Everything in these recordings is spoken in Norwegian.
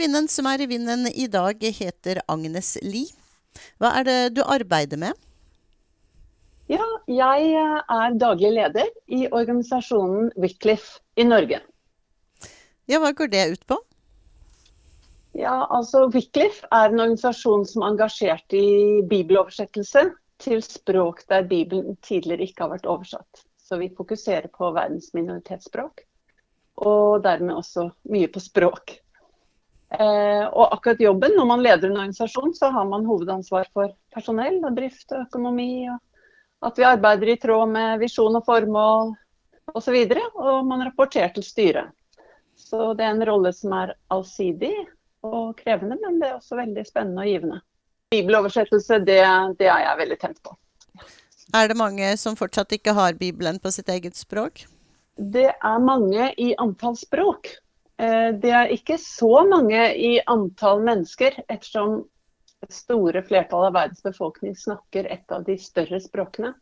Kvinnen som er i vinden i dag, heter Agnes Lie. Hva er det du arbeider med? Ja, jeg er daglig leder i organisasjonen Wycliffe i Norge. Ja, Hva går det ut på? Ja, altså Wycliffe er en organisasjon som er engasjert i bibeloversettelse til språk der Bibelen tidligere ikke har vært oversatt. Så vi fokuserer på verdens minoritetsspråk, og dermed også mye på språk. Eh, og akkurat jobben, når man leder en organisasjon, så har man hovedansvar for personell og drift og økonomi. og At vi arbeider i tråd med visjon og formål osv. Og, så og man rapporterer til styret. Så det er en rolle som er allsidig og krevende, men det er også veldig spennende og givende. Bibeloversettelse, det, det er jeg veldig tent på. Er det mange som fortsatt ikke har Bibelen på sitt eget språk? Det er mange i antall språk. Eh, det er ikke så mange i antall mennesker, ettersom det store flertallet av verdens befolkning snakker et av de større språkene.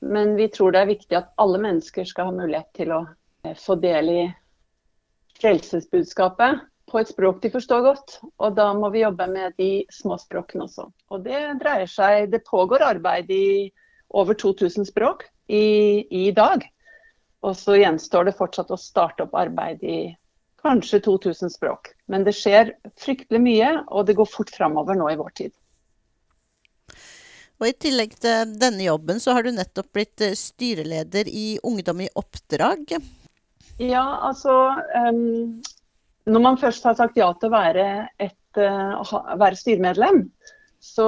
Men vi tror det er viktig at alle mennesker skal ha mulighet til å eh, få del i frelsesbudskapet på et språk de forstår godt. Og da må vi jobbe med de små språkene også. Og det dreier seg Det pågår arbeid i over 2000 språk i, i dag. Og så gjenstår det fortsatt å starte opp arbeid i kanskje 2000 språk. Men det skjer fryktelig mye, og det går fort framover nå i vår tid. Og I tillegg til denne jobben, så har du nettopp blitt eh, styreleder i Ungdom i oppdrag. Ja, altså um, Når man først har sagt ja til å være, et, uh, være styremedlem, så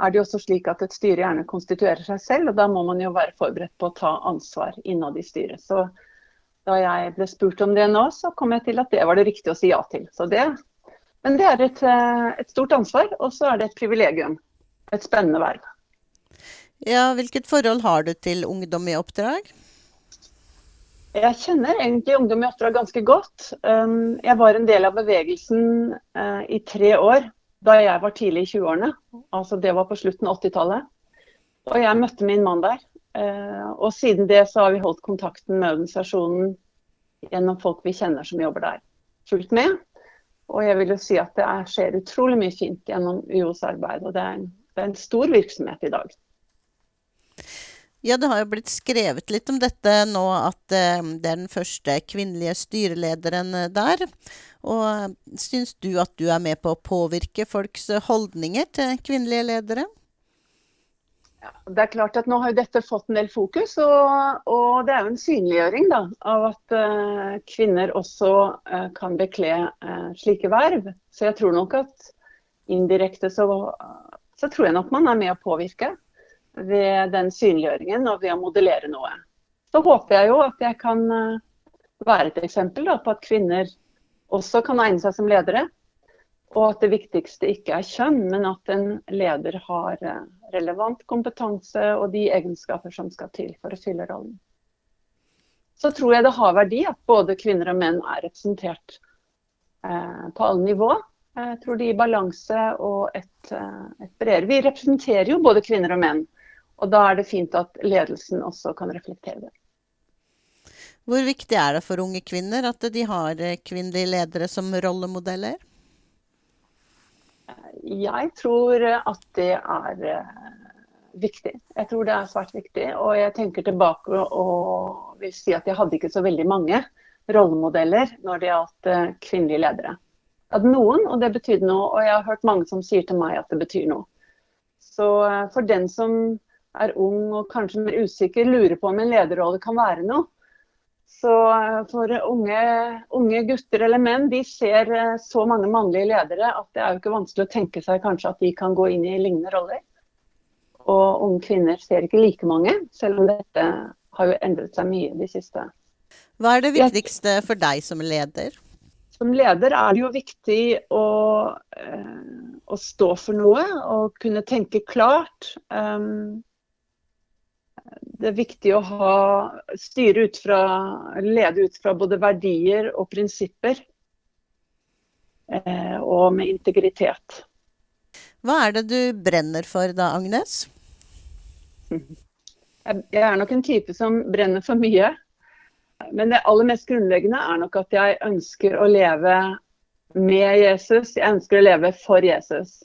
er det jo også slik at et styre gjerne konstituerer seg selv, og da må man jo være forberedt på å ta ansvar innad i styret. Så da jeg ble spurt om det nå, så kom jeg til at det var det riktig å si ja til. Det, men det er et, eh, et stort ansvar, og så er det et privilegium. Et spennende verv. Ja, Hvilket forhold har du til Ungdom i oppdrag? Jeg kjenner egentlig Ungdom i oppdrag ganske godt. Um, jeg var en del av bevegelsen uh, i tre år da jeg var tidlig i 20-årene. Altså det var på slutten av 80-tallet. Og jeg møtte min mann der. Eh, og siden det så har vi holdt kontakten med organisasjonen gjennom folk vi kjenner som jobber der. fullt med. Og jeg vil jo si at det er, skjer utrolig mye fint gjennom UOs arbeid. Og det er, en, det er en stor virksomhet i dag. Ja, det har jo blitt skrevet litt om dette nå, at uh, det er den første kvinnelige styrelederen eh, der. Og syns du at du er med på å påvirke folks holdninger til kvinnelige ledere? Det er klart at Nå har jo dette fått en del fokus, og, og det er jo en synliggjøring da, av at uh, kvinner også uh, kan bekle uh, slike verv. Så jeg tror nok at indirekte så, så, tror jeg nok man er med å påvirke ved den synliggjøringen og ved å modellere noe. Så håper jeg jo at jeg kan være et eksempel da, på at kvinner også kan egne seg som ledere. Og at det viktigste ikke er kjønn, men at en leder har eh, relevant kompetanse og de egenskaper som skal til for å fylle rollen. Så tror jeg det har verdi at både kvinner og menn er representert eh, på alle nivå. Jeg tror de gir balanse og et, eh, et bredere Vi representerer jo både kvinner og menn. Og da er det fint at ledelsen også kan reflektere det. Hvor viktig er det for unge kvinner at de har eh, kvinnelige ledere som rollemodeller? Jeg tror at det er eh, viktig. Jeg tror det er svært viktig. Og jeg tenker tilbake og vil si at jeg hadde ikke så veldig mange rollemodeller når det gjaldt eh, kvinnelige ledere. Jeg hadde noen, og det betydde noe. Og jeg har hørt mange som sier til meg at det betyr noe. Så eh, for den som er ung og kanskje mer usikker, lurer på om en lederrolle kan være noe, så eh, for unge, unge, gutter eller menn, de ser eh, så mange mannlige ledere at det er jo ikke vanskelig å tenke seg kanskje at de kan gå inn i lignende roller. Og unge kvinner ser ikke like mange, selv om dette har jo endret seg mye de siste. Hva er det viktigste for deg som leder? Som leder er det jo viktig å, eh, å stå for noe og kunne tenke klart. Um, det er viktig å ha, styre ut fra, lede ut fra både verdier og prinsipper. Eh, og med integritet. Hva er det du brenner for da, Agnes? Jeg er nok en type som brenner for mye. Men det aller mest grunnleggende er nok at jeg ønsker å leve med Jesus. Jeg ønsker å leve for Jesus.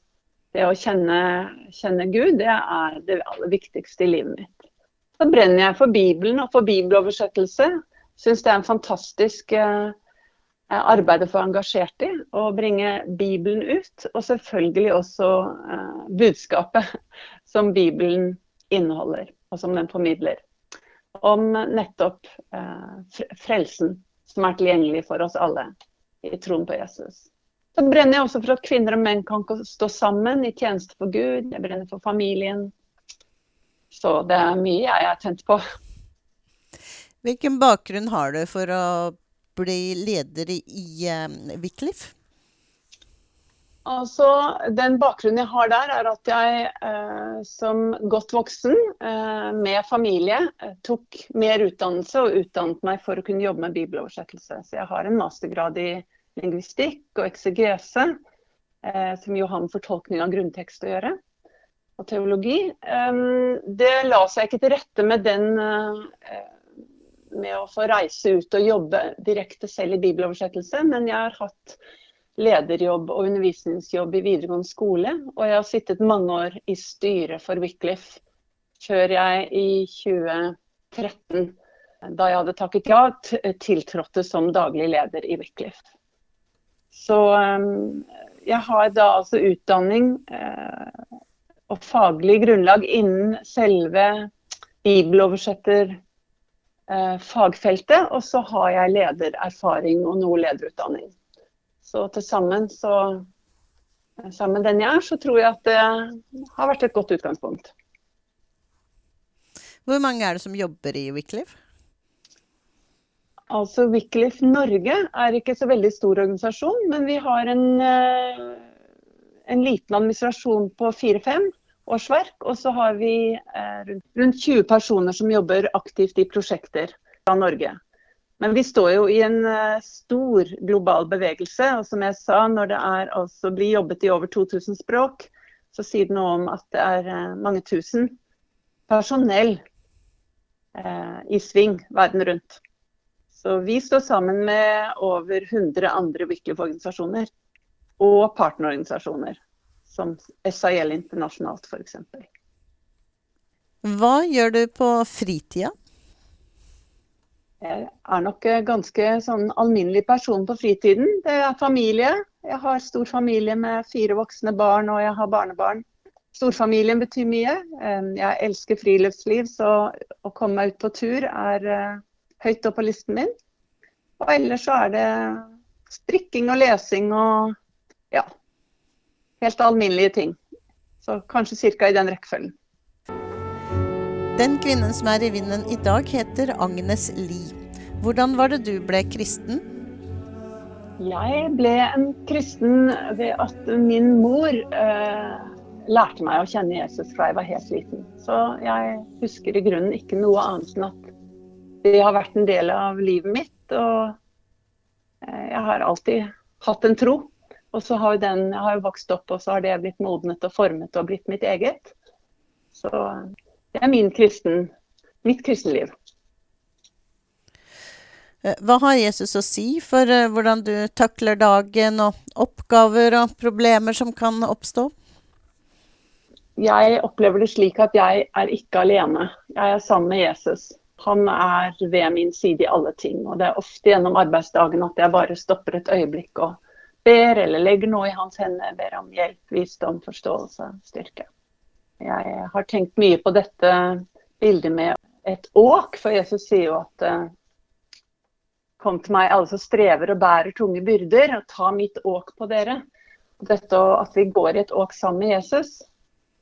Det å kjenne, kjenne Gud, det er det aller viktigste i livet mitt. Så brenner jeg for Bibelen og for bibeloversettelse. Syns det er en fantastisk eh, arbeid å få engasjert i. Å bringe Bibelen ut. Og selvfølgelig også eh, budskapet som Bibelen inneholder og som den formidler. Om nettopp eh, frelsen som er tilgjengelig for oss alle i troen på Jesus. Så brenner jeg også for at kvinner og menn kan stå sammen i tjeneste for Gud. Jeg brenner for familien. Så det er mye jeg er tent på. Hvilken bakgrunn har du for å bli leder i um, Wycliffe? Altså, Den bakgrunnen jeg har der, er at jeg eh, som godt voksen eh, med familie eh, tok mer utdannelse og utdannet meg for å kunne jobbe med bibeloversettelse. Så jeg har en mastergrad i lingvistikk og eksegese, eh, som jo har med fortolkning av grunntekst å gjøre, og teologi. Det la seg ikke til rette med den eh, med å få reise ut og jobbe direkte selv i bibeloversettelse, men jeg har hatt lederjobb og undervisningsjobb i videregående skole. Og jeg har sittet mange år i styret for Wycliffe før jeg i 2013, da jeg hadde takket ja, tiltrådte som daglig leder i Wycliffe. Så jeg har da altså utdanning eh, og faglig grunnlag innen selve bibeloversetter eh, og så har jeg ledererfaring og noe lederutdanning. Så til sammen, så sammen den jeg er, så tror jeg at det har vært et godt utgangspunkt. Hvor mange er det som jobber i Wycliffe? Altså Wycliffe Norge er ikke så veldig stor organisasjon, men vi har en, eh, en liten administrasjon på fire-fem årsverk. Og så har vi eh, rundt 20 personer som jobber aktivt i prosjekter fra Norge. Men vi står jo i en uh, stor global bevegelse. Og som jeg sa, når det er, altså, blir jobbet i over 2000 språk, så sier det noe om at det er uh, mange tusen personell eh, i sving verden rundt. Så vi står sammen med over 100 andre Wickliff-organisasjoner og partnerorganisasjoner, som SIL internasjonalt f.eks. Hva gjør du på fritida? Jeg er nok ganske sånn alminnelig person på fritiden. Det er familie. Jeg har stor familie med fire voksne barn, og jeg har barnebarn. Storfamilien betyr mye. Jeg elsker friluftsliv, så å komme meg ut på tur er eh, høyt opp på listen min. Og ellers så er det strikking og lesing og ja, helt alminnelige ting. Så kanskje ca. i den rekkefølgen. Den kvinnen som er i vinden i dag, heter Agnes Lie. Hvordan var det du ble kristen? Jeg ble en kristen ved at min mor eh, lærte meg å kjenne Jesus fra jeg var helt liten. Så jeg husker i grunnen ikke noe annet enn at det har vært en del av livet mitt. Og eh, jeg har alltid hatt en tro. Og så har den, jeg har jo vokst opp, og så har det blitt modnet og formet og blitt mitt eget. Så det er min kristen, mitt kristenliv. Eh, hva har Jesus å si for uh, hvordan du takler dagen og oppgaver og problemer som kan oppstå? Jeg opplever det slik at jeg er ikke alene. Jeg er sammen med Jesus. Han er ved min side i alle ting. Og det er ofte gjennom arbeidsdagen at jeg bare stopper et øyeblikk og ber eller legger noe i hans hender. Ber om hjelp, visdom, forståelse, styrke. Jeg har tenkt mye på dette bildet med et åk, for Jesus sier jo at eh, Kom til meg alle som strever og bærer tunge byrder, og ta mitt åk på dere. Dette at vi går i et åk sammen med Jesus.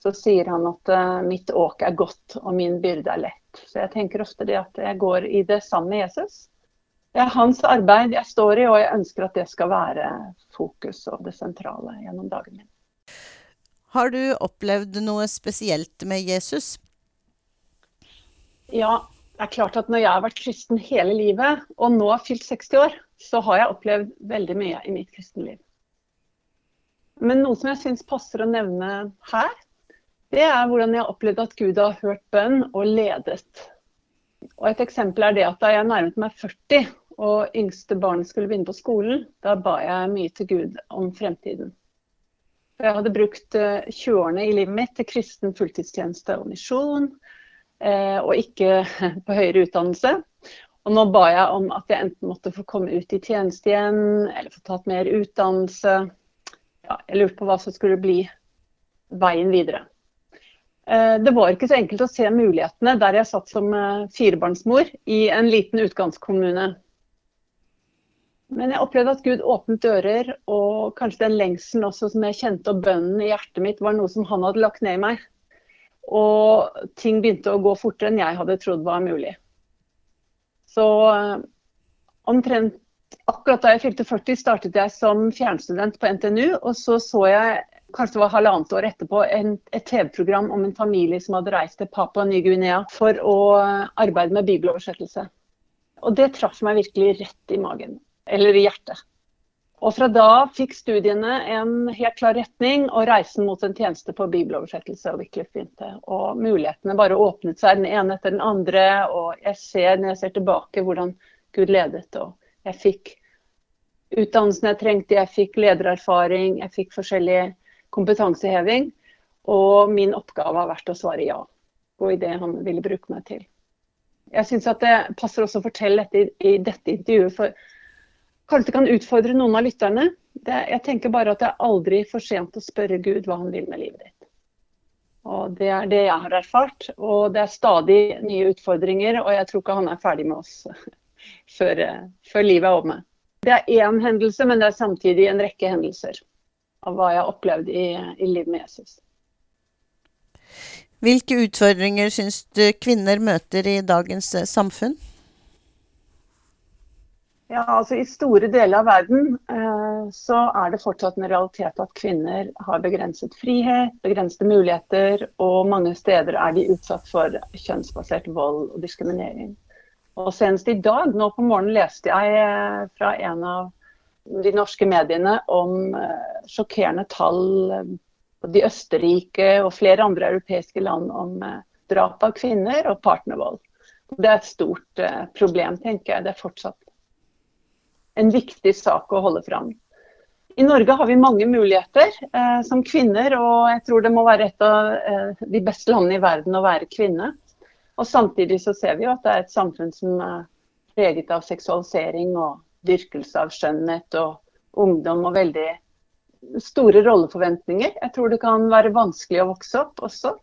Så sier han at uh, mitt åk er godt og min byrde er lett. Så jeg tenker ofte det at jeg går i det sammen med Jesus. Det er hans arbeid jeg står i, og jeg ønsker at det skal være fokus og det sentrale gjennom dagen min. Har du opplevd noe spesielt med Jesus? Ja, det er klart at når jeg har vært kristen hele livet, og nå har fylt 60 år, så har jeg opplevd veldig mye i mitt kristenliv. Men noe som jeg syns passer å nevne her, det er hvordan jeg har opplevd at Gud har hørt bønn og ledet. Og Et eksempel er det at da jeg nærmet meg 40 og yngste barnet skulle begynne på skolen, da ba jeg mye til Gud om fremtiden. Jeg hadde brukt 20-årene eh, i livet mitt til kristen fulltidstjeneste og misjon, eh, og ikke på høyere utdannelse. Og nå ba jeg om at jeg enten måtte få komme ut i tjeneste igjen, eller få tatt mer utdannelse, ja, jeg lurte på hva som skulle bli veien videre. Eh, det var ikke så enkelt å se mulighetene der jeg satt som firebarnsmor i en liten utgangskommune. Men jeg opplevde at Gud åpnet dører, og kanskje den lengselen også som jeg kjente, og bønnen i hjertet mitt, var noe som han hadde lagt ned i meg. Og ting begynte å gå fortere enn jeg hadde trodd var mulig. Så eh, omtrent akkurat da jeg fylte 40, startet jeg som fjernstudent på NTNU. Og så så jeg, kanskje det var halvannet år etterpå, en, et TV-program om en familie som hadde reist til Papua Ny-Guinea for å arbeide med bibeloversettelse. Og det traff meg virkelig rett i magen, eller i hjertet. Og fra da fikk studiene en helt klar retning, og reisen mot en tjeneste på bibeloversettelse og Wycliffe begynte. Og mulighetene bare åpnet seg den ene etter den andre, og jeg ser når jeg ser tilbake hvordan Gud ledet. og jeg fikk utdannelsen jeg trengte, jeg fikk ledererfaring, jeg fikk forskjellig kompetanseheving. Og min oppgave har vært å svare ja på det han ville bruke meg til. Jeg syns det passer også å fortelle dette i, i dette intervjuet, for kanskje kan utfordre noen av lytterne. Det, jeg tenker bare at det er aldri for sent å spørre Gud hva han vil med livet ditt. Og Det er det jeg har erfart. Og det er stadig nye utfordringer, og jeg tror ikke han er ferdig med oss før, før livet er omme. Det er én hendelse, men det er samtidig en rekke hendelser av hva jeg har opplevd i, i livet med Jesus. Hvilke utfordringer syns du kvinner møter i dagens eh, samfunn? Ja, altså I store deler av verden eh, så er det fortsatt en realitet at kvinner har begrenset frihet, begrensede muligheter, og mange steder er de utsatt for kjønnsbasert vold og diskriminering. Og senest i dag, nå på morgenen, leste jeg eh, fra en av de norske mediene om eh, sjokkerende tall eh, på de Østerrike og flere andre europeiske land om drap av kvinner og partnervold. Det er et stort problem, tenker jeg. Det er fortsatt en viktig sak å holde fram. I Norge har vi mange muligheter eh, som kvinner, og jeg tror det må være et av eh, de beste landene i verden å være kvinne. Og Samtidig så ser vi jo at det er et samfunn som er preget av seksualisering og dyrkelse av skjønnhet og ungdom og veldig store rolleforventninger. Jeg tror det kan være vanskelig å vokse opp også.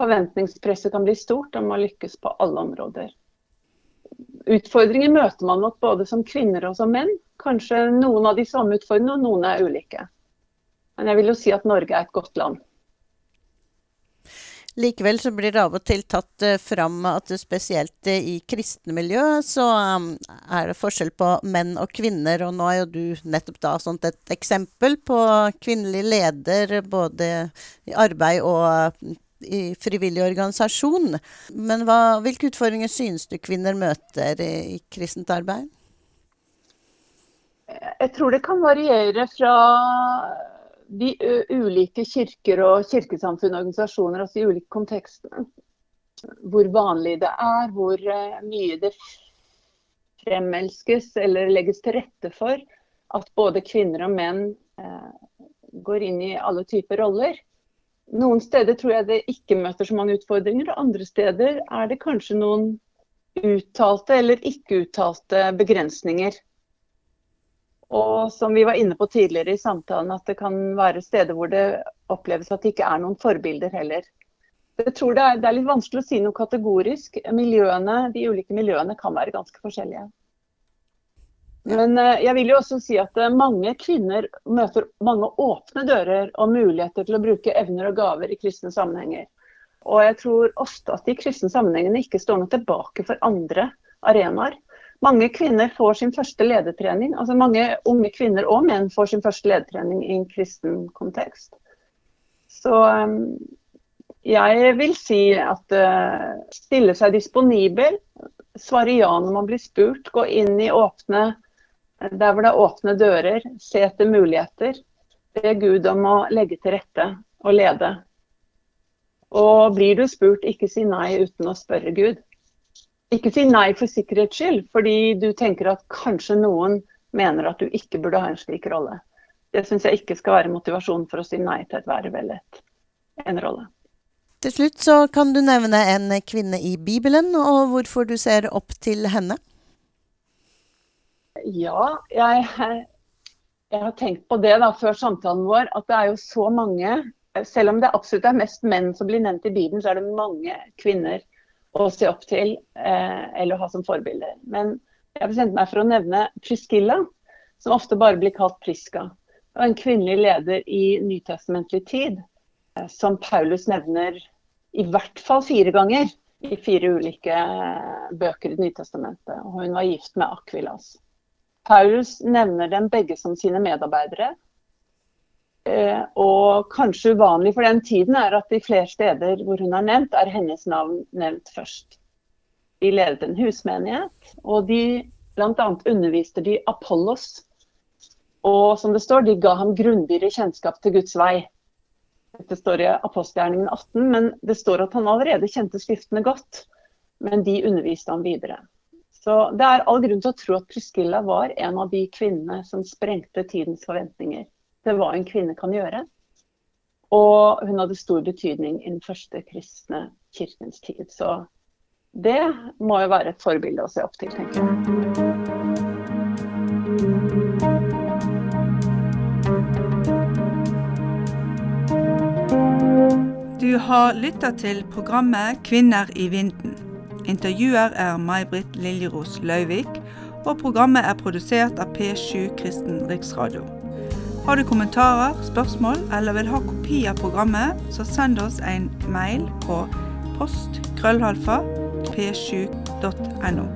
Forventningspresset kan bli stort om å lykkes på alle områder. Utfordringer møter man nok både som kvinner og som menn. Kanskje noen av de samme utfordringene, og noen er ulike. Men jeg vil jo si at Norge er et godt land. Likevel så blir det av og til tatt uh, fram at spesielt uh, i kristne miljø så um, er det forskjell på menn og kvinner. Og nå er jo du nettopp da sånt et eksempel på kvinnelig leder både i arbeid og i frivillig organisasjon. Men hva, hvilke utfordringer synes du kvinner møter i, kristent arbeid? Jeg tror det kan variere fra de ulike kirker og kirkesamfunn og organisasjoner, altså i ulike kontekstene. Hvor vanlig det er, hvor mye det fremelskes eller legges til rette for at både kvinner og menn går inn i alle typer roller. Noen steder tror jeg det ikke møter så mange utfordringer, og andre steder er det kanskje noen uttalte eller ikke uttalte begrensninger. Og som vi var inne på tidligere i samtalen, at det kan være steder hvor det oppleves at det ikke er noen forbilder heller. Jeg tror det er, det er litt vanskelig å si noe kategorisk. Miljøene, de ulike miljøene kan være ganske forskjellige. Men eh, jeg vil jo også si at eh, mange kvinner møter mange åpne dører og muligheter til å bruke evner og gaver i kristne sammenhenger. Og jeg tror ofte at de kristne sammenhengene ikke står noe tilbake for andre arenaer. Mange kvinner får sin første ledertrening, altså mange unge kvinner og menn får sin første ledertrening i en kristen kontekst. Så um, jeg vil si at stille seg disponibel, svare ja når man blir spurt, gå inn i åpne der hvor det er åpne dører, se etter muligheter. Be Gud om å legge til rette og lede. Og blir du spurt, ikke si nei uten å spørre Gud. Ikke si nei for sikkerhets skyld, fordi du tenker at kanskje noen mener at du ikke burde ha en slik rolle. Det syns jeg ikke skal være motivasjon for å si nei til et verv eller et, en rolle. Til slutt så kan du nevne en kvinne i Bibelen, og hvorfor du ser opp til henne. Ja, jeg, jeg, har tenkt på det da, før samtalen vår, at det er jo så mange Selv om det absolutt er mest menn som blir nevnt i Bibelen, så er det mange kvinner å se opp til eh, eller å ha som forbilder. Men jeg har bestemt meg for å nevne Priscilla, som ofte bare blir kalt Priska. Og en kvinnelig leder i nytestamentlig tid, eh, som Paulus nevner i hvert fall fire ganger i fire ulike eh, bøker i Nytestamentet. Og hun var gift med Akvilas. Paulus nevner dem begge som sine medarbeidere. Eh, og kanskje uvanlig for den tiden er at de flere steder hvor hun er nevnt, er hennes navn nevnt først. De ledet en husmenighet, og de bl.a. underviste de Apollos. Og som det står, de ga ham grundigere kjennskap til Guds vei. Dette står i apostelgjerningen 18, men det står at han allerede kjente skriftene godt. Men de underviste ham videre. Så det er all grunn til å tro at Priscilla var en av de kvinnene som sprengte tidens forventninger til hva en kvinne kan gjøre. Og hun hadde stor betydning i den første kristne kirkens tid. Så det må jo være et forbilde å se opp til, tenker jeg. Du har lytta til programmet 'Kvinner i vinden'. Intervjuer er May-Britt Liljeros Lauvik, og programmet er produsert av P7 Kristen Riksradio. Har du kommentarer, spørsmål eller vil ha kopi av programmet, så send oss en mail på post krøllhalfa p7.no.